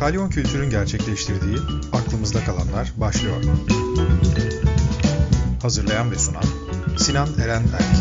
Kalyon Kültür'ün gerçekleştirdiği Aklımızda Kalanlar başlıyor. Hazırlayan ve sunan Sinan Eren Erk.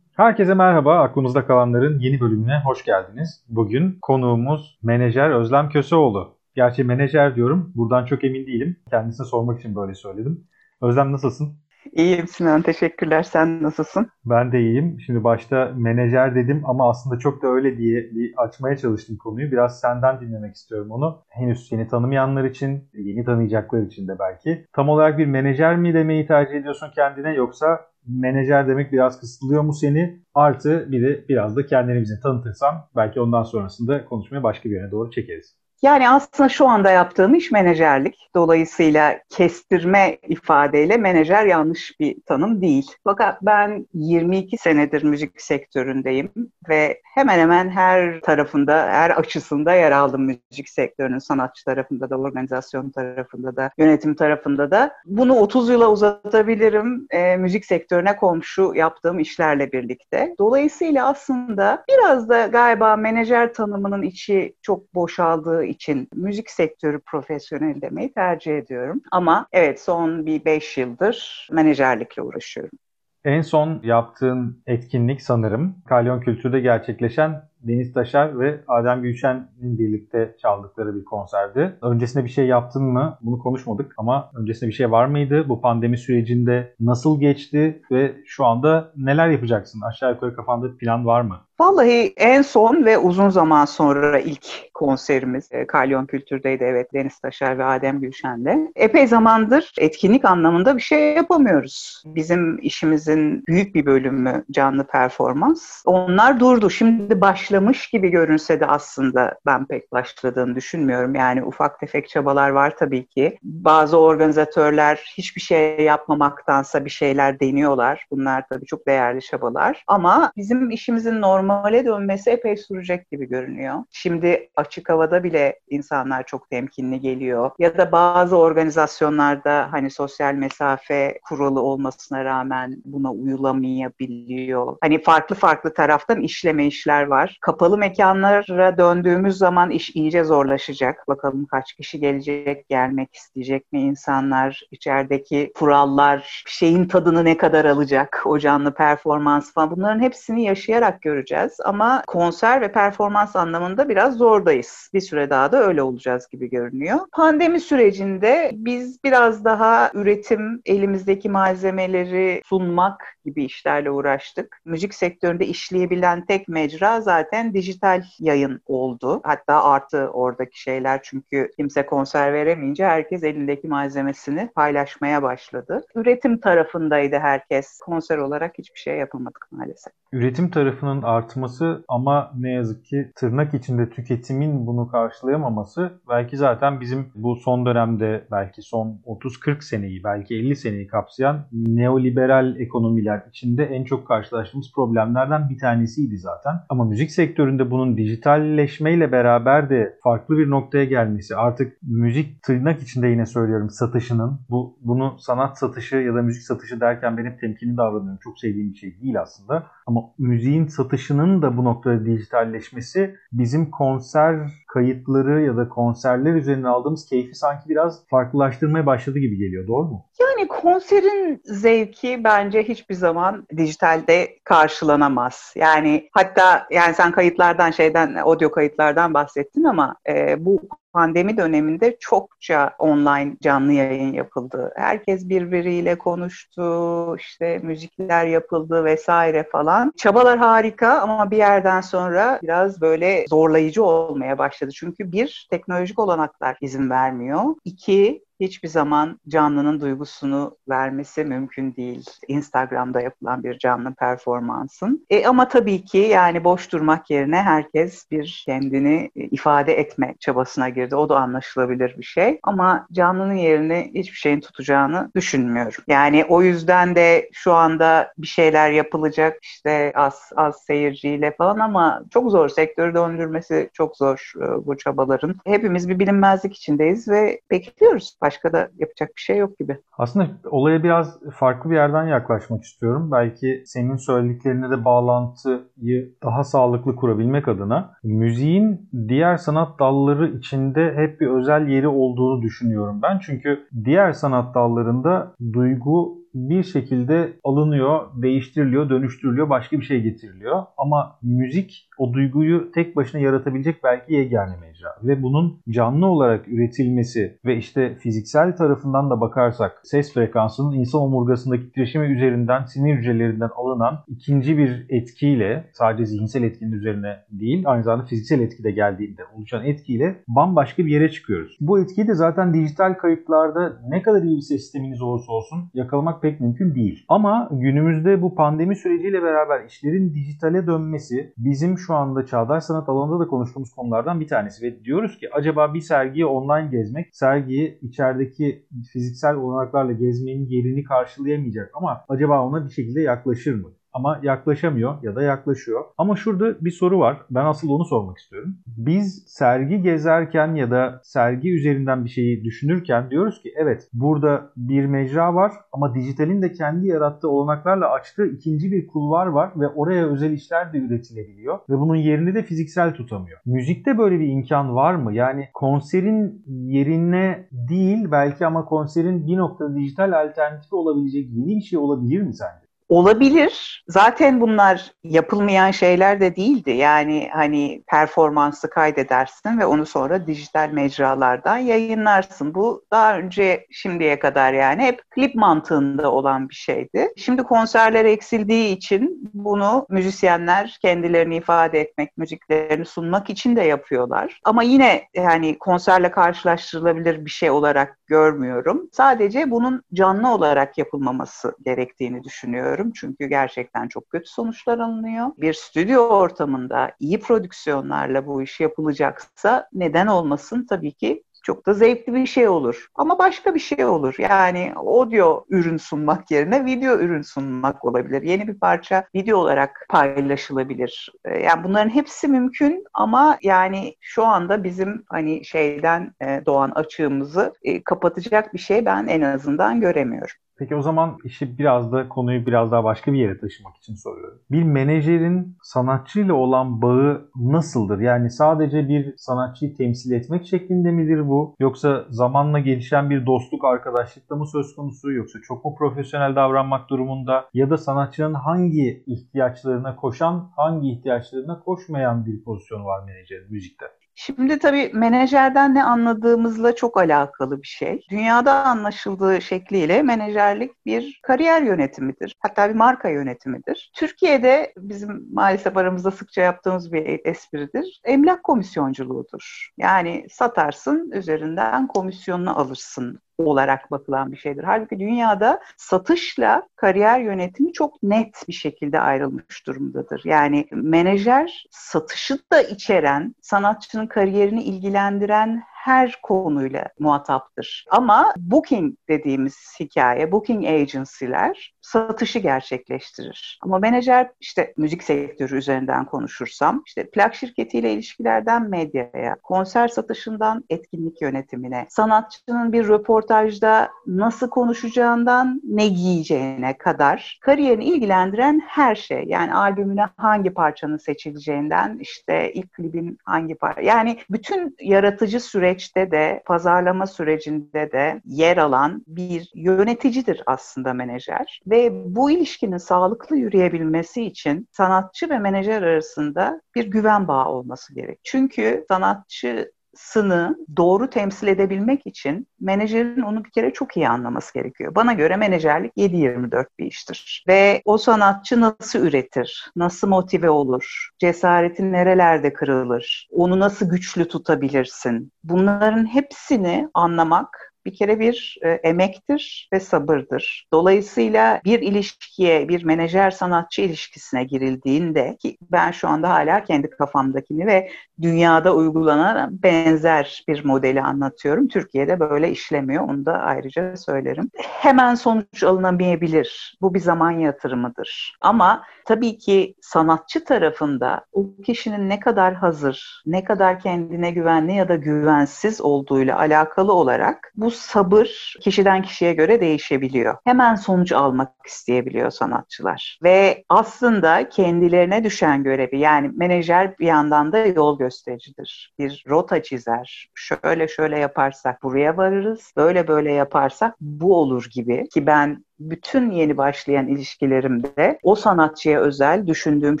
Herkese merhaba. Aklımızda kalanların yeni bölümüne hoş geldiniz. Bugün konuğumuz menajer Özlem Köseoğlu. Gerçi menajer diyorum. Buradan çok emin değilim. Kendisine sormak için böyle söyledim. Özlem nasılsın? İyiyim Sinan, teşekkürler. Sen nasılsın? Ben de iyiyim. Şimdi başta menajer dedim ama aslında çok da öyle diye bir açmaya çalıştım konuyu. Biraz senden dinlemek istiyorum onu. Henüz seni tanımayanlar için, yeni tanıyacaklar için de belki. Tam olarak bir menajer mi demeyi tercih ediyorsun kendine yoksa menajer demek biraz kısıtlıyor mu seni? Artı bir de biraz da kendini bize tanıtırsan belki ondan sonrasında konuşmaya başka bir yöne doğru çekeriz. Yani aslında şu anda yaptığım iş menajerlik. Dolayısıyla kestirme ifadeyle menajer yanlış bir tanım değil. Fakat ben 22 senedir müzik sektöründeyim ve hemen hemen her tarafında, her açısında yer aldım müzik sektörünün sanatçı tarafında da, organizasyon tarafında da, yönetim tarafında da. Bunu 30 yıla uzatabilirim e, müzik sektörüne komşu yaptığım işlerle birlikte. Dolayısıyla aslında biraz da galiba menajer tanımının içi çok boşaldığı için müzik sektörü profesyonel demeyi tercih ediyorum. Ama evet son bir 5 yıldır menajerlikle uğraşıyorum. En son yaptığın etkinlik sanırım Kalyon Kültür'de gerçekleşen Deniz Taşar ve Adem Gülşen'in birlikte çaldıkları bir konserdi. Öncesinde bir şey yaptın mı? Bunu konuşmadık ama öncesinde bir şey var mıydı? Bu pandemi sürecinde nasıl geçti ve şu anda neler yapacaksın? Aşağı yukarı kafanda plan var mı? Vallahi en son ve uzun zaman sonra ilk konserimiz e, Kalyon Kültür'deydi evet Deniz Taşar ve Adem Gülşen'de. Epey zamandır etkinlik anlamında bir şey yapamıyoruz. Bizim işimizin büyük bir bölümü canlı performans. Onlar durdu. Şimdi başlamış gibi görünse de aslında ben pek başladığını düşünmüyorum. Yani ufak tefek çabalar var tabii ki. Bazı organizatörler hiçbir şey yapmamaktansa bir şeyler deniyorlar. Bunlar tabii çok değerli çabalar. Ama bizim işimizin normal normale dönmesi epey sürecek gibi görünüyor. Şimdi açık havada bile insanlar çok temkinli geliyor. Ya da bazı organizasyonlarda hani sosyal mesafe kuralı olmasına rağmen buna uyulamayabiliyor. Hani farklı farklı taraftan işleme işler var. Kapalı mekanlara döndüğümüz zaman iş iyice zorlaşacak. Bakalım kaç kişi gelecek, gelmek isteyecek mi insanlar? İçerideki kurallar, şeyin tadını ne kadar alacak? O canlı performans falan bunların hepsini yaşayarak göreceğiz ama konser ve performans anlamında biraz zordayız. Bir süre daha da öyle olacağız gibi görünüyor. Pandemi sürecinde biz biraz daha üretim, elimizdeki malzemeleri sunmak gibi işlerle uğraştık. Müzik sektöründe işleyebilen tek mecra zaten dijital yayın oldu. Hatta artı oradaki şeyler çünkü kimse konser veremeyince herkes elindeki malzemesini paylaşmaya başladı. Üretim tarafındaydı herkes. Konser olarak hiçbir şey yapamadık maalesef. Üretim tarafının artması ama ne yazık ki tırnak içinde tüketimin bunu karşılayamaması belki zaten bizim bu son dönemde belki son 30-40 seneyi belki 50 seneyi kapsayan neoliberal ekonomiler içinde en çok karşılaştığımız problemlerden bir tanesiydi zaten. Ama müzik sektöründe bunun dijitalleşmeyle beraber de farklı bir noktaya gelmesi artık müzik tırnak içinde yine söylüyorum satışının bu bunu sanat satışı ya da müzik satışı derken benim temkinli davranıyorum. Çok sevdiğim bir şey değil aslında. Ama müziğin satışının da bu noktada dijitalleşmesi bizim konser kayıtları ya da konserler üzerine aldığımız keyfi sanki biraz farklılaştırmaya başladı gibi geliyor. Doğru mu? Yani konserin zevki bence hiçbir zaman dijitalde karşılanamaz. Yani hatta yani sen kayıtlardan şeyden audio kayıtlardan bahsettin ama e, bu pandemi döneminde çokça online canlı yayın yapıldı. Herkes birbiriyle konuştu, işte müzikler yapıldı vesaire falan. Çabalar harika ama bir yerden sonra biraz böyle zorlayıcı olmaya başladı. Çünkü bir, teknolojik olanaklar izin vermiyor. İki, hiçbir zaman canlının duygusunu vermesi mümkün değil. Instagram'da yapılan bir canlı performansın. E, ama tabii ki yani boş durmak yerine herkes bir kendini ifade etme çabasına girdi. O da anlaşılabilir bir şey. Ama canlının yerini hiçbir şeyin tutacağını düşünmüyorum. Yani o yüzden de şu anda bir şeyler yapılacak işte az az seyirciyle falan ama çok zor sektörü döndürmesi çok zor e, bu çabaların. Hepimiz bir bilinmezlik içindeyiz ve bekliyoruz Başka da yapacak bir şey yok gibi. Aslında olaya biraz farklı bir yerden yaklaşmak istiyorum. Belki senin söylediklerine de bağlantıyı daha sağlıklı kurabilmek adına müziğin diğer sanat dalları içinde hep bir özel yeri olduğunu düşünüyorum ben. Çünkü diğer sanat dallarında duygu bir şekilde alınıyor, değiştiriliyor, dönüştürülüyor, başka bir şey getiriliyor. Ama müzik o duyguyu tek başına yaratabilecek belki yegane mecra. Ve bunun canlı olarak üretilmesi ve işte fiziksel tarafından da bakarsak ses frekansının insan omurgasındaki titreşimi üzerinden sinir hücrelerinden alınan ikinci bir etkiyle sadece zihinsel etkinin üzerine değil aynı zamanda fiziksel etki de geldiğinde oluşan etkiyle bambaşka bir yere çıkıyoruz. Bu etkiyi de zaten dijital kayıtlarda ne kadar iyi bir ses sisteminiz olursa olsun yakalamak pek mümkün değil. Ama günümüzde bu pandemi süreciyle beraber işlerin dijitale dönmesi bizim şu anda çağdaş sanat alanında da konuştuğumuz konulardan bir tanesi. Ve diyoruz ki acaba bir sergiyi online gezmek, sergiyi içerideki fiziksel olanaklarla gezmenin yerini karşılayamayacak ama acaba ona bir şekilde yaklaşır mı? Ama yaklaşamıyor ya da yaklaşıyor. Ama şurada bir soru var. Ben asıl onu sormak istiyorum. Biz sergi gezerken ya da sergi üzerinden bir şeyi düşünürken diyoruz ki evet burada bir mecra var ama dijitalin de kendi yarattığı olanaklarla açtığı ikinci bir kulvar var ve oraya özel işler de üretilebiliyor ve bunun yerini de fiziksel tutamıyor. Müzikte böyle bir imkan var mı? Yani konserin yerine değil belki ama konserin bir noktada dijital alternatifi olabilecek yeni bir şey olabilir mi sence? Olabilir. Zaten bunlar yapılmayan şeyler de değildi. Yani hani performansı kaydedersin ve onu sonra dijital mecralardan yayınlarsın. Bu daha önce şimdiye kadar yani hep klip mantığında olan bir şeydi. Şimdi konserler eksildiği için bunu müzisyenler kendilerini ifade etmek, müziklerini sunmak için de yapıyorlar. Ama yine yani konserle karşılaştırılabilir bir şey olarak görmüyorum. Sadece bunun canlı olarak yapılmaması gerektiğini düşünüyorum düşünüyorum. Çünkü gerçekten çok kötü sonuçlar alınıyor. Bir stüdyo ortamında iyi prodüksiyonlarla bu iş yapılacaksa neden olmasın tabii ki çok da zevkli bir şey olur. Ama başka bir şey olur. Yani audio ürün sunmak yerine video ürün sunmak olabilir. Yeni bir parça video olarak paylaşılabilir. Ee, yani bunların hepsi mümkün ama yani şu anda bizim hani şeyden e, doğan açığımızı e, kapatacak bir şey ben en azından göremiyorum. Peki o zaman işi biraz da konuyu biraz daha başka bir yere taşımak için soruyorum. Bir menajerin sanatçıyla olan bağı nasıldır? Yani sadece bir sanatçıyı temsil etmek şeklinde midir bu? Yoksa zamanla gelişen bir dostluk, arkadaşlıkta mı söz konusu? Yoksa çok mu profesyonel davranmak durumunda? Ya da sanatçının hangi ihtiyaçlarına koşan, hangi ihtiyaçlarına koşmayan bir pozisyonu var menajerin müzikte? Şimdi tabii menajerden ne anladığımızla çok alakalı bir şey. Dünyada anlaşıldığı şekliyle menajerlik bir kariyer yönetimidir. Hatta bir marka yönetimidir. Türkiye'de bizim maalesef aramızda sıkça yaptığımız bir espridir. Emlak komisyonculuğudur. Yani satarsın, üzerinden komisyonunu alırsın olarak bakılan bir şeydir. Halbuki dünyada satışla kariyer yönetimi çok net bir şekilde ayrılmış durumdadır. Yani menajer satışı da içeren, sanatçının kariyerini ilgilendiren her konuyla muhataptır. Ama booking dediğimiz hikaye, booking agency'ler satışı gerçekleştirir. Ama menajer işte müzik sektörü üzerinden konuşursam işte plak şirketiyle ilişkilerden medyaya, konser satışından etkinlik yönetimine, sanatçının bir röportajda nasıl konuşacağından ne giyeceğine kadar kariyerini ilgilendiren her şey. Yani albümüne hangi parçanın seçileceğinden işte ilk klibin hangi parça yani bütün yaratıcı süreç süreçte de, pazarlama sürecinde de yer alan bir yöneticidir aslında menajer. Ve bu ilişkinin sağlıklı yürüyebilmesi için sanatçı ve menajer arasında bir güven bağı olması gerek. Çünkü sanatçı sını doğru temsil edebilmek için menajerin onu bir kere çok iyi anlaması gerekiyor. Bana göre menajerlik 7-24 bir iştir. Ve o sanatçı nasıl üretir, nasıl motive olur, cesareti nerelerde kırılır, onu nasıl güçlü tutabilirsin? Bunların hepsini anlamak bir kere bir e, emektir ve sabırdır. Dolayısıyla bir ilişkiye, bir menajer sanatçı ilişkisine girildiğinde ki ben şu anda hala kendi kafamdakini ve dünyada uygulanan benzer bir modeli anlatıyorum. Türkiye'de böyle işlemiyor. Onu da ayrıca söylerim. Hemen sonuç alınamayabilir. Bu bir zaman yatırımıdır. Ama tabii ki sanatçı tarafında o kişinin ne kadar hazır, ne kadar kendine güvenli ya da güvensiz olduğuyla alakalı olarak bu sabır kişiden kişiye göre değişebiliyor. Hemen sonuç almak isteyebiliyor sanatçılar. Ve aslında kendilerine düşen görevi yani menajer bir yandan da yol göstericidir. Bir rota çizer. Şöyle şöyle yaparsak buraya varırız. Böyle böyle yaparsak bu olur gibi ki ben bütün yeni başlayan ilişkilerimde o sanatçıya özel düşündüğüm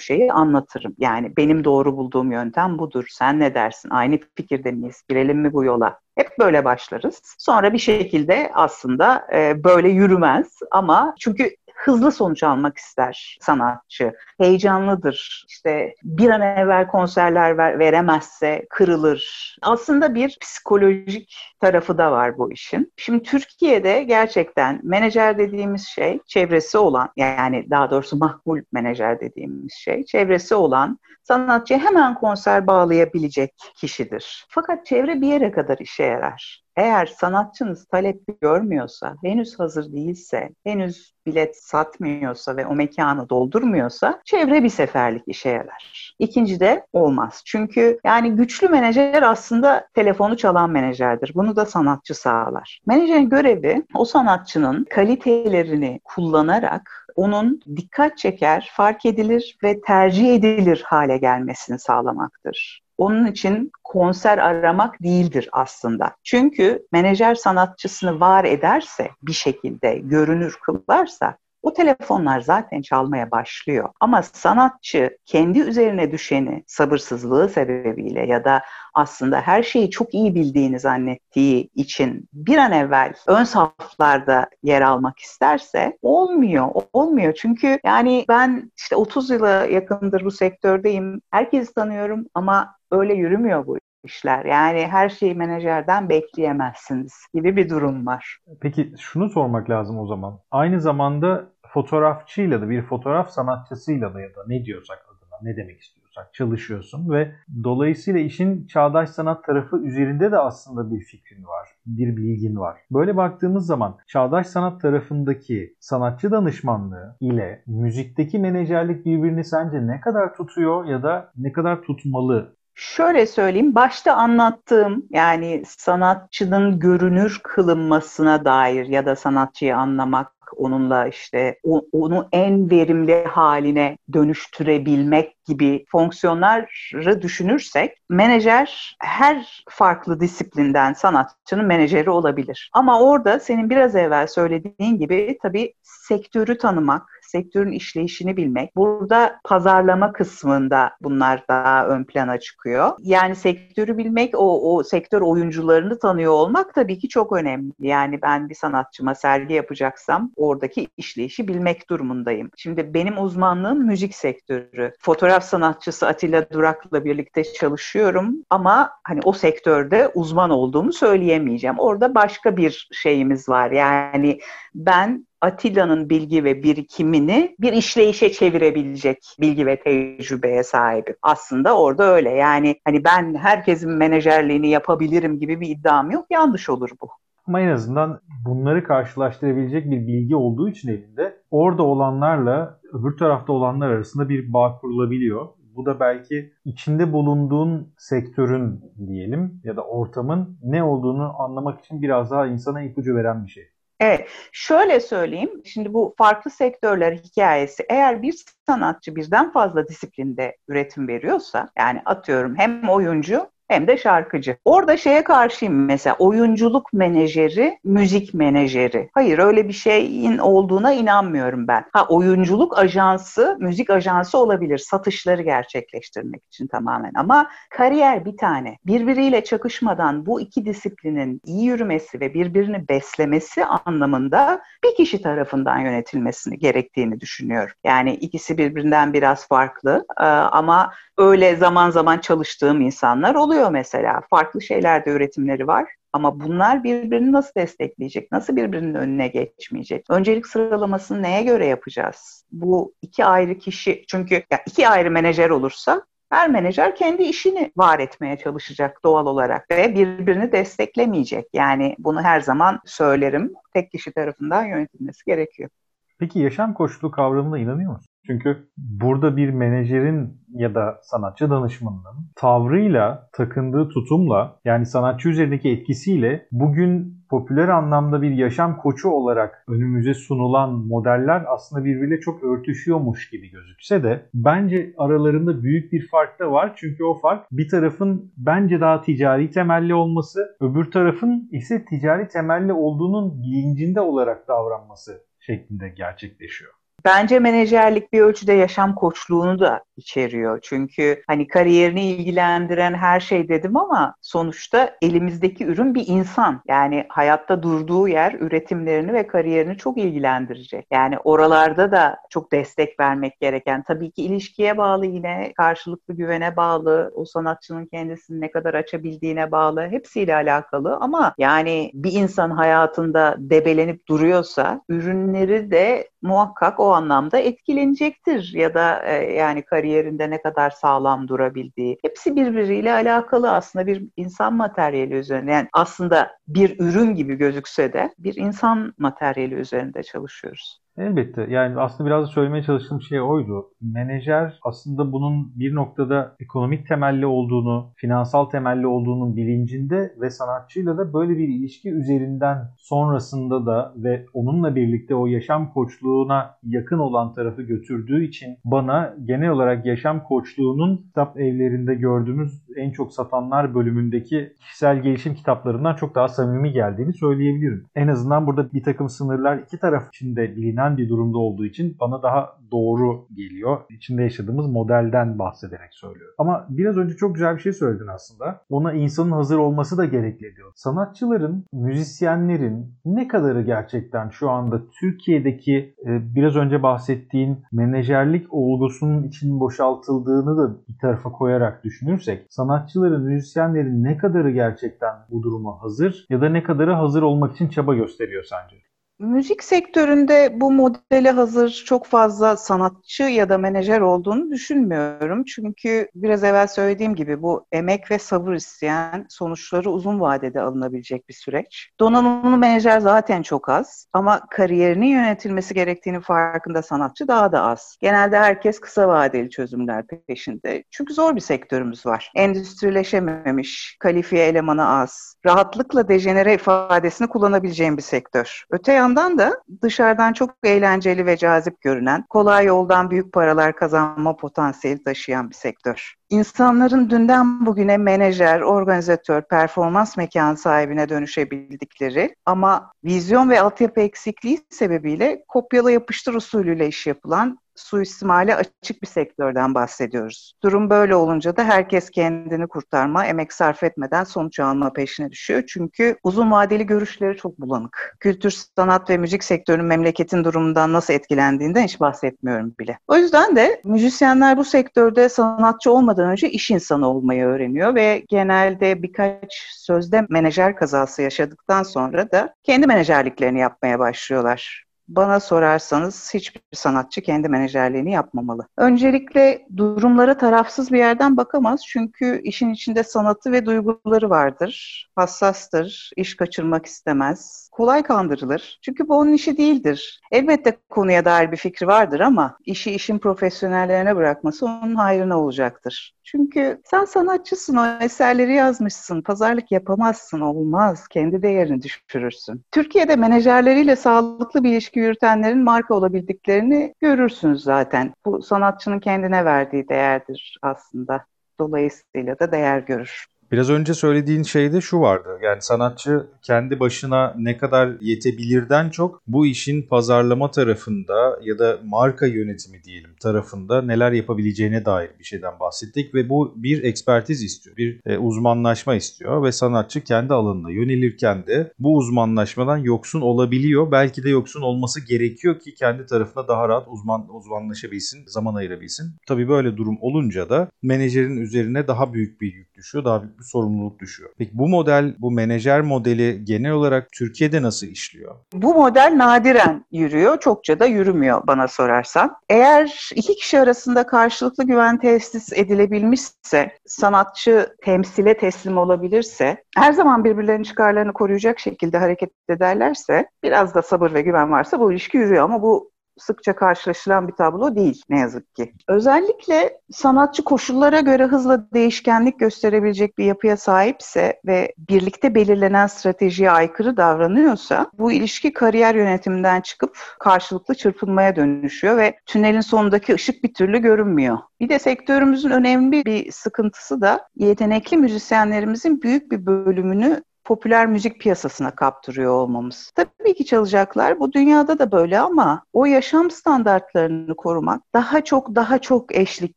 şeyi anlatırım. Yani benim doğru bulduğum yöntem budur. Sen ne dersin? Aynı fikirde miyiz? Girelim mi bu yola? Hep böyle başlarız. Sonra bir şekilde aslında e, böyle yürümez ama çünkü hızlı sonuç almak ister sanatçı. Heyecanlıdır. İşte bir an evvel konserler ver, veremezse kırılır. Aslında bir psikolojik tarafı da var bu işin. Şimdi Türkiye'de gerçekten menajer dediğimiz şey çevresi olan yani daha doğrusu makbul menajer dediğimiz şey çevresi olan sanatçıya hemen konser bağlayabilecek kişidir. Fakat çevre bir yere kadar işe yarar. Eğer sanatçınız talep görmüyorsa, henüz hazır değilse, henüz bilet satmıyorsa ve o mekanı doldurmuyorsa çevre bir seferlik işe yarar. İkinci de olmaz. Çünkü yani güçlü menajer aslında telefonu çalan menajerdir. Bunu da sanatçı sağlar. Menajerin görevi o sanatçının kalitelerini kullanarak onun dikkat çeker, fark edilir ve tercih edilir hale gelmesini sağlamaktır. Onun için konser aramak değildir aslında. Çünkü menajer sanatçısını var ederse bir şekilde görünür kılarsa o telefonlar zaten çalmaya başlıyor. Ama sanatçı kendi üzerine düşeni sabırsızlığı sebebiyle ya da aslında her şeyi çok iyi bildiğini zannettiği için bir an evvel ön saflarda yer almak isterse olmuyor. Olmuyor çünkü yani ben işte 30 yıla yakındır bu sektördeyim. Herkesi tanıyorum ama öyle yürümüyor bu işler. Yani her şeyi menajerden bekleyemezsiniz gibi bir durum var. Peki şunu sormak lazım o zaman. Aynı zamanda fotoğrafçıyla da bir fotoğraf sanatçısıyla da ya da ne diyorsak adına ne demek istiyorsak çalışıyorsun ve dolayısıyla işin çağdaş sanat tarafı üzerinde de aslında bir fikrin var, bir bilgin var. Böyle baktığımız zaman çağdaş sanat tarafındaki sanatçı danışmanlığı ile müzikteki menajerlik birbirini sence ne kadar tutuyor ya da ne kadar tutmalı Şöyle söyleyeyim, başta anlattığım yani sanatçının görünür kılınmasına dair ya da sanatçıyı anlamak, onunla işte onu en verimli haline dönüştürebilmek gibi fonksiyonları düşünürsek menajer her farklı disiplinden sanatçının menajeri olabilir. Ama orada senin biraz evvel söylediğin gibi tabii sektörü tanımak, sektörün işleyişini bilmek. Burada pazarlama kısmında bunlar daha ön plana çıkıyor. Yani sektörü bilmek, o, o sektör oyuncularını tanıyor olmak tabii ki çok önemli. Yani ben bir sanatçıma sergi yapacaksam oradaki işleyişi bilmek durumundayım. Şimdi benim uzmanlığım müzik sektörü. Fotoğraf sanatçısı Atilla Durak'la birlikte çalışıyorum ama hani o sektörde uzman olduğumu söyleyemeyeceğim. Orada başka bir şeyimiz var. Yani ben Atilla'nın bilgi ve birikimini bir işleyişe çevirebilecek bilgi ve tecrübeye sahibim. Aslında orada öyle. Yani hani ben herkesin menajerliğini yapabilirim gibi bir iddiam yok. Yanlış olur bu. Ama en azından bunları karşılaştırabilecek bir bilgi olduğu için elinde orada olanlarla öbür tarafta olanlar arasında bir bağ kurulabiliyor. Bu da belki içinde bulunduğun sektörün diyelim ya da ortamın ne olduğunu anlamak için biraz daha insana ipucu veren bir şey. Evet, şöyle söyleyeyim. Şimdi bu farklı sektörler hikayesi eğer bir sanatçı birden fazla disiplinde üretim veriyorsa yani atıyorum hem oyuncu hem de şarkıcı. Orada şeye karşıyım mesela oyunculuk menajeri, müzik menajeri. Hayır öyle bir şeyin olduğuna inanmıyorum ben. Ha oyunculuk ajansı, müzik ajansı olabilir satışları gerçekleştirmek için tamamen ama kariyer bir tane. Birbiriyle çakışmadan bu iki disiplinin iyi yürümesi ve birbirini beslemesi anlamında bir kişi tarafından yönetilmesini gerektiğini düşünüyorum. Yani ikisi birbirinden biraz farklı ama öyle zaman zaman çalıştığım insanlar oluyor mesela. Farklı şeylerde üretimleri var. Ama bunlar birbirini nasıl destekleyecek? Nasıl birbirinin önüne geçmeyecek? Öncelik sıralamasını neye göre yapacağız? Bu iki ayrı kişi çünkü ya iki ayrı menajer olursa her menajer kendi işini var etmeye çalışacak doğal olarak ve birbirini desteklemeyecek. Yani bunu her zaman söylerim. Tek kişi tarafından yönetilmesi gerekiyor. Peki yaşam koçluğu kavramına inanıyor musun? Çünkü burada bir menajerin ya da sanatçı danışmanının tavrıyla, takındığı tutumla yani sanatçı üzerindeki etkisiyle bugün popüler anlamda bir yaşam koçu olarak önümüze sunulan modeller aslında birbiriyle çok örtüşüyormuş gibi gözükse de bence aralarında büyük bir fark da var. Çünkü o fark bir tarafın bence daha ticari temelli olması, öbür tarafın ise ticari temelli olduğunun bilincinde olarak davranması şeklinde gerçekleşiyor. Bence menajerlik bir ölçüde yaşam koçluğunu da içeriyor. Çünkü hani kariyerini ilgilendiren her şey dedim ama sonuçta elimizdeki ürün bir insan. Yani hayatta durduğu yer üretimlerini ve kariyerini çok ilgilendirecek. Yani oralarda da çok destek vermek gereken tabii ki ilişkiye bağlı yine karşılıklı güvene bağlı, o sanatçının kendisini ne kadar açabildiğine bağlı hepsiyle alakalı ama yani bir insan hayatında debelenip duruyorsa ürünleri de muhakkak o anlamda etkilenecektir ya da e, yani kariyerinde ne kadar sağlam durabildiği. Hepsi birbiriyle alakalı aslında bir insan materyali üzerine. Yani aslında bir ürün gibi gözükse de bir insan materyali üzerinde çalışıyoruz. Elbette. Yani aslında biraz da söylemeye çalıştığım şey oydu. Menajer aslında bunun bir noktada ekonomik temelli olduğunu, finansal temelli olduğunun bilincinde ve sanatçıyla da böyle bir ilişki üzerinden sonrasında da ve onunla birlikte o yaşam koçluğuna yakın olan tarafı götürdüğü için bana genel olarak yaşam koçluğunun kitap evlerinde gördüğümüz en çok satanlar bölümündeki kişisel gelişim kitaplarından çok daha samimi geldiğini söyleyebilirim. En azından burada bir takım sınırlar iki taraf için de bilinen beklenen bir durumda olduğu için bana daha doğru geliyor. İçinde yaşadığımız modelden bahsederek söylüyorum. Ama biraz önce çok güzel bir şey söyledin aslında. Ona insanın hazır olması da gerekli diyor. Sanatçıların, müzisyenlerin ne kadarı gerçekten şu anda Türkiye'deki e, biraz önce bahsettiğin menajerlik olgusunun için boşaltıldığını da bir tarafa koyarak düşünürsek sanatçıların, müzisyenlerin ne kadarı gerçekten bu duruma hazır ya da ne kadarı hazır olmak için çaba gösteriyor sence? Müzik sektöründe bu modele hazır çok fazla sanatçı ya da menajer olduğunu düşünmüyorum. Çünkü biraz evvel söylediğim gibi bu emek ve sabır isteyen sonuçları uzun vadede alınabilecek bir süreç. Donanımlı menajer zaten çok az ama kariyerinin yönetilmesi gerektiğini farkında sanatçı daha da az. Genelde herkes kısa vadeli çözümler peşinde. Çünkü zor bir sektörümüz var. Endüstrileşememiş, kalifiye elemanı az, rahatlıkla dejenere ifadesini kullanabileceğim bir sektör. Öte yandan da dışarıdan çok eğlenceli ve cazip görünen, kolay yoldan büyük paralar kazanma potansiyeli taşıyan bir sektör. İnsanların dünden bugüne menajer, organizatör, performans mekanı sahibine dönüşebildikleri ama vizyon ve altyapı eksikliği sebebiyle kopyala yapıştır usulüyle iş yapılan suistimale açık bir sektörden bahsediyoruz. Durum böyle olunca da herkes kendini kurtarma, emek sarf etmeden sonuç alma peşine düşüyor. Çünkü uzun vadeli görüşleri çok bulanık. Kültür, sanat ve müzik sektörünün memleketin durumundan nasıl etkilendiğinden hiç bahsetmiyorum bile. O yüzden de müzisyenler bu sektörde sanatçı olmadan önce iş insanı olmayı öğreniyor ve genelde birkaç sözde menajer kazası yaşadıktan sonra da kendi menajerliklerini yapmaya başlıyorlar bana sorarsanız hiçbir sanatçı kendi menajerliğini yapmamalı. Öncelikle durumlara tarafsız bir yerden bakamaz çünkü işin içinde sanatı ve duyguları vardır. Hassastır, iş kaçırmak istemez, kolay kandırılır. Çünkü bu onun işi değildir. Elbette konuya dair bir fikri vardır ama işi işin profesyonellerine bırakması onun hayrına olacaktır. Çünkü sen sanatçısın, o eserleri yazmışsın, pazarlık yapamazsın, olmaz. Kendi değerini düşürürsün. Türkiye'de menajerleriyle sağlıklı bir ilişki yürütenlerin marka olabildiklerini görürsünüz zaten. Bu sanatçının kendine verdiği değerdir aslında. Dolayısıyla da değer görür. Biraz önce söylediğin şeyde şu vardı. Yani sanatçı kendi başına ne kadar yetebilirden çok bu işin pazarlama tarafında ya da marka yönetimi diyelim tarafında neler yapabileceğine dair bir şeyden bahsettik ve bu bir ekspertiz istiyor. Bir e, uzmanlaşma istiyor ve sanatçı kendi alanına yönelirken de bu uzmanlaşmadan yoksun olabiliyor. Belki de yoksun olması gerekiyor ki kendi tarafına daha rahat uzman uzmanlaşabilsin, zaman ayırabilsin. Tabii böyle durum olunca da menajerin üzerine daha büyük bir yük düşüyor. Daha bir sorumluluk düşüyor. Peki bu model, bu menajer modeli genel olarak Türkiye'de nasıl işliyor? Bu model nadiren yürüyor, çokça da yürümüyor bana sorarsan. Eğer iki kişi arasında karşılıklı güven tesis edilebilmişse, sanatçı temsile teslim olabilirse, her zaman birbirlerinin çıkarlarını koruyacak şekilde hareket ederlerse, biraz da sabır ve güven varsa bu ilişki yürüyor ama bu sıkça karşılaşılan bir tablo değil ne yazık ki. Özellikle sanatçı koşullara göre hızla değişkenlik gösterebilecek bir yapıya sahipse ve birlikte belirlenen stratejiye aykırı davranıyorsa bu ilişki kariyer yönetiminden çıkıp karşılıklı çırpınmaya dönüşüyor ve tünelin sonundaki ışık bir türlü görünmüyor. Bir de sektörümüzün önemli bir sıkıntısı da yetenekli müzisyenlerimizin büyük bir bölümünü popüler müzik piyasasına kaptırıyor olmamız. Tabii ki çalacaklar. Bu dünyada da böyle ama o yaşam standartlarını korumak daha çok daha çok eşlik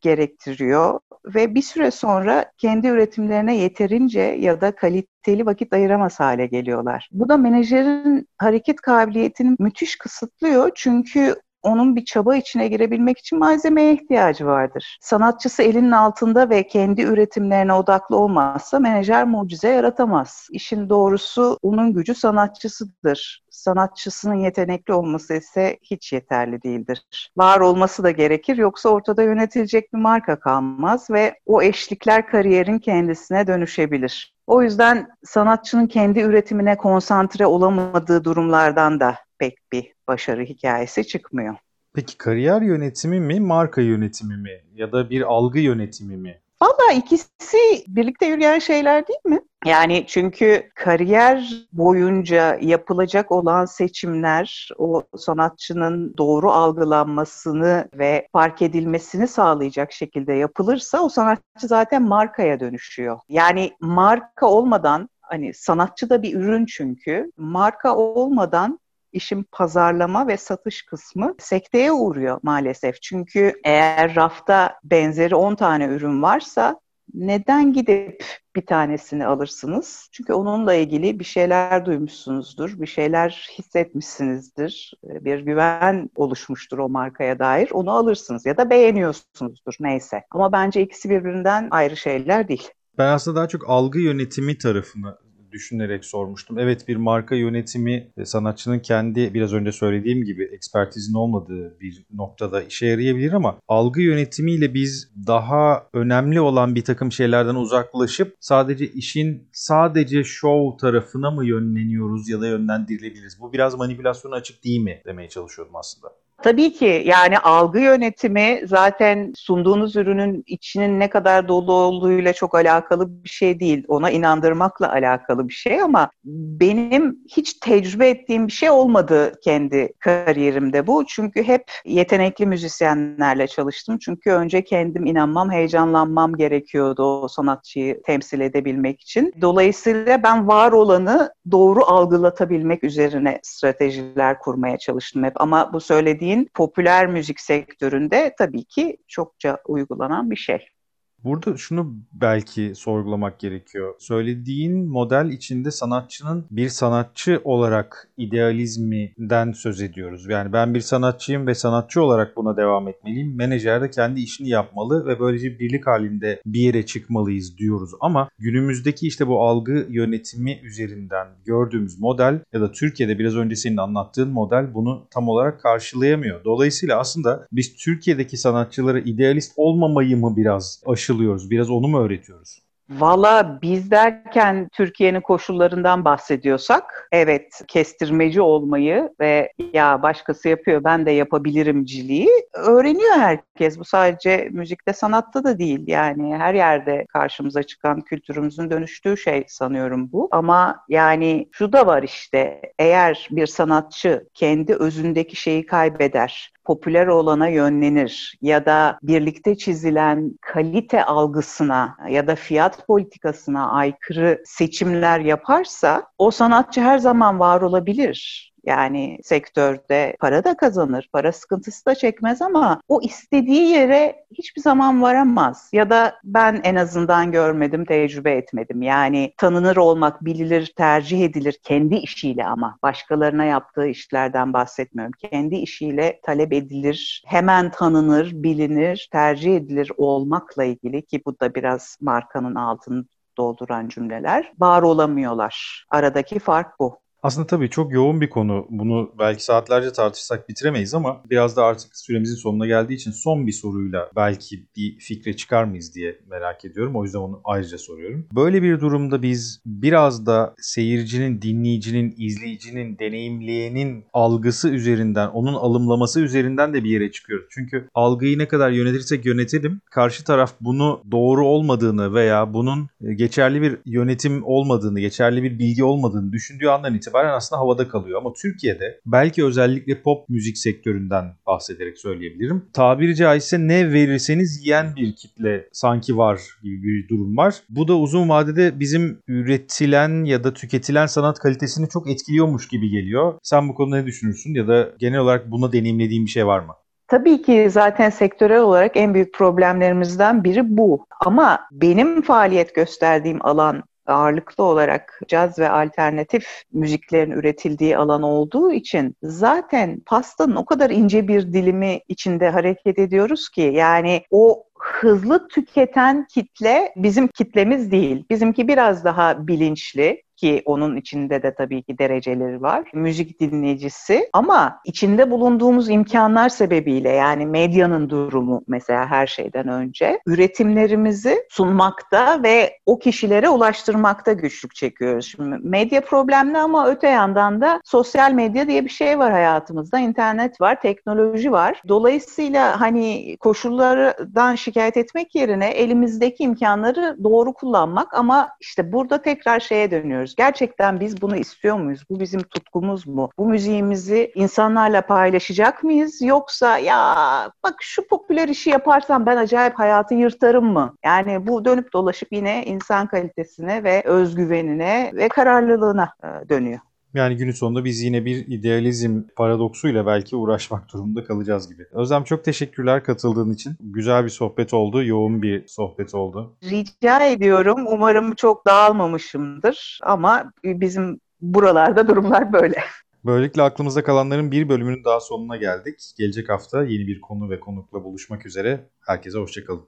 gerektiriyor ve bir süre sonra kendi üretimlerine yeterince ya da kaliteli vakit ayıramaz hale geliyorlar. Bu da menajerin hareket kabiliyetini müthiş kısıtlıyor çünkü onun bir çaba içine girebilmek için malzemeye ihtiyacı vardır. Sanatçısı elinin altında ve kendi üretimlerine odaklı olmazsa menajer mucize yaratamaz. İşin doğrusu onun gücü sanatçısıdır. Sanatçısının yetenekli olması ise hiç yeterli değildir. Var olması da gerekir yoksa ortada yönetilecek bir marka kalmaz ve o eşlikler kariyerin kendisine dönüşebilir. O yüzden sanatçının kendi üretimine konsantre olamadığı durumlardan da pek bir başarı hikayesi çıkmıyor. Peki kariyer yönetimi mi, marka yönetimi mi ya da bir algı yönetimi mi? Valla ikisi birlikte yürüyen şeyler değil mi? Yani çünkü kariyer boyunca yapılacak olan seçimler o sanatçının doğru algılanmasını ve fark edilmesini sağlayacak şekilde yapılırsa o sanatçı zaten markaya dönüşüyor. Yani marka olmadan hani sanatçı da bir ürün çünkü marka olmadan işin pazarlama ve satış kısmı sekteye uğruyor maalesef. Çünkü eğer rafta benzeri 10 tane ürün varsa neden gidip bir tanesini alırsınız? Çünkü onunla ilgili bir şeyler duymuşsunuzdur, bir şeyler hissetmişsinizdir, bir güven oluşmuştur o markaya dair. Onu alırsınız ya da beğeniyorsunuzdur neyse. Ama bence ikisi birbirinden ayrı şeyler değil. Ben aslında daha çok algı yönetimi tarafını düşünerek sormuştum. Evet bir marka yönetimi e, sanatçının kendi biraz önce söylediğim gibi ekspertizin olmadığı bir noktada işe yarayabilir ama algı yönetimiyle biz daha önemli olan bir takım şeylerden uzaklaşıp sadece işin sadece show tarafına mı yönleniyoruz ya da yönlendirilebiliriz? Bu biraz manipülasyona açık değil mi demeye çalışıyordum aslında. Tabii ki yani algı yönetimi zaten sunduğunuz ürünün içinin ne kadar dolu olduğuyla çok alakalı bir şey değil. Ona inandırmakla alakalı bir şey ama benim hiç tecrübe ettiğim bir şey olmadı kendi kariyerimde bu. Çünkü hep yetenekli müzisyenlerle çalıştım. Çünkü önce kendim inanmam, heyecanlanmam gerekiyordu o sanatçıyı temsil edebilmek için. Dolayısıyla ben var olanı doğru algılatabilmek üzerine stratejiler kurmaya çalıştım hep. Ama bu söylediğim müziğin popüler müzik sektöründe tabii ki çokça uygulanan bir şey. Burada şunu belki sorgulamak gerekiyor. Söylediğin model içinde sanatçının bir sanatçı olarak idealizminden söz ediyoruz. Yani ben bir sanatçıyım ve sanatçı olarak buna devam etmeliyim. Menajer de kendi işini yapmalı ve böylece birlik halinde bir yere çıkmalıyız diyoruz. Ama günümüzdeki işte bu algı yönetimi üzerinden gördüğümüz model ya da Türkiye'de biraz önce senin anlattığın model bunu tam olarak karşılayamıyor. Dolayısıyla aslında biz Türkiye'deki sanatçılara idealist olmamayı mı biraz aşı aşılıyoruz? Biraz onu mu öğretiyoruz? Valla biz derken Türkiye'nin koşullarından bahsediyorsak evet kestirmeci olmayı ve ya başkası yapıyor ben de yapabilirimciliği öğreniyor herkes. Bu sadece müzikte sanatta da değil yani her yerde karşımıza çıkan kültürümüzün dönüştüğü şey sanıyorum bu. Ama yani şu da var işte eğer bir sanatçı kendi özündeki şeyi kaybeder popüler olana yönlenir ya da birlikte çizilen kalite algısına ya da fiyat politikasına aykırı seçimler yaparsa o sanatçı her zaman var olabilir. Yani sektörde para da kazanır, para sıkıntısı da çekmez ama o istediği yere hiçbir zaman varamaz. Ya da ben en azından görmedim, tecrübe etmedim. Yani tanınır olmak, bililir, tercih edilir kendi işiyle ama başkalarına yaptığı işlerden bahsetmiyorum. Kendi işiyle talep edilir, hemen tanınır, bilinir, tercih edilir olmakla ilgili ki bu da biraz markanın altını dolduran cümleler var olamıyorlar. Aradaki fark bu. Aslında tabii çok yoğun bir konu. Bunu belki saatlerce tartışsak bitiremeyiz ama biraz da artık süremizin sonuna geldiği için son bir soruyla belki bir fikre çıkar mıyız diye merak ediyorum. O yüzden onu ayrıca soruyorum. Böyle bir durumda biz biraz da seyircinin, dinleyicinin, izleyicinin, deneyimleyenin algısı üzerinden, onun alımlaması üzerinden de bir yere çıkıyoruz. Çünkü algıyı ne kadar yönetirsek yönetelim, karşı taraf bunu doğru olmadığını veya bunun geçerli bir yönetim olmadığını, geçerli bir bilgi olmadığını düşündüğü andan itibaren aslında havada kalıyor. Ama Türkiye'de belki özellikle pop müzik sektöründen bahsederek söyleyebilirim. Tabiri caizse ne verirseniz yiyen bir kitle sanki var gibi bir durum var. Bu da uzun vadede bizim üretilen ya da tüketilen sanat kalitesini çok etkiliyormuş gibi geliyor. Sen bu konuda ne düşünürsün ya da genel olarak buna deneyimlediğin bir şey var mı? Tabii ki zaten sektörel olarak en büyük problemlerimizden biri bu. Ama benim faaliyet gösterdiğim alan ağırlıklı olarak caz ve alternatif müziklerin üretildiği alan olduğu için zaten pastanın o kadar ince bir dilimi içinde hareket ediyoruz ki yani o hızlı tüketen kitle bizim kitlemiz değil. Bizimki biraz daha bilinçli, ki onun içinde de tabii ki dereceleri var. Müzik dinleyicisi ama içinde bulunduğumuz imkanlar sebebiyle yani medyanın durumu mesela her şeyden önce üretimlerimizi sunmakta ve o kişilere ulaştırmakta güçlük çekiyoruz. Şimdi medya problemli ama öte yandan da sosyal medya diye bir şey var hayatımızda. İnternet var, teknoloji var. Dolayısıyla hani koşullardan şikayet etmek yerine elimizdeki imkanları doğru kullanmak ama işte burada tekrar şeye dönüyoruz düşünüyoruz. Gerçekten biz bunu istiyor muyuz? Bu bizim tutkumuz mu? Bu müziğimizi insanlarla paylaşacak mıyız? Yoksa ya bak şu popüler işi yaparsam ben acayip hayatı yırtarım mı? Yani bu dönüp dolaşıp yine insan kalitesine ve özgüvenine ve kararlılığına e, dönüyor. Yani günün sonunda biz yine bir idealizm paradoksuyla belki uğraşmak durumunda kalacağız gibi. Özlem çok teşekkürler katıldığın için. Güzel bir sohbet oldu, yoğun bir sohbet oldu. Rica ediyorum. Umarım çok dağılmamışımdır ama bizim buralarda durumlar böyle. Böylelikle aklımızda kalanların bir bölümünün daha sonuna geldik. Gelecek hafta yeni bir konu ve konukla buluşmak üzere. Herkese hoşçakalın.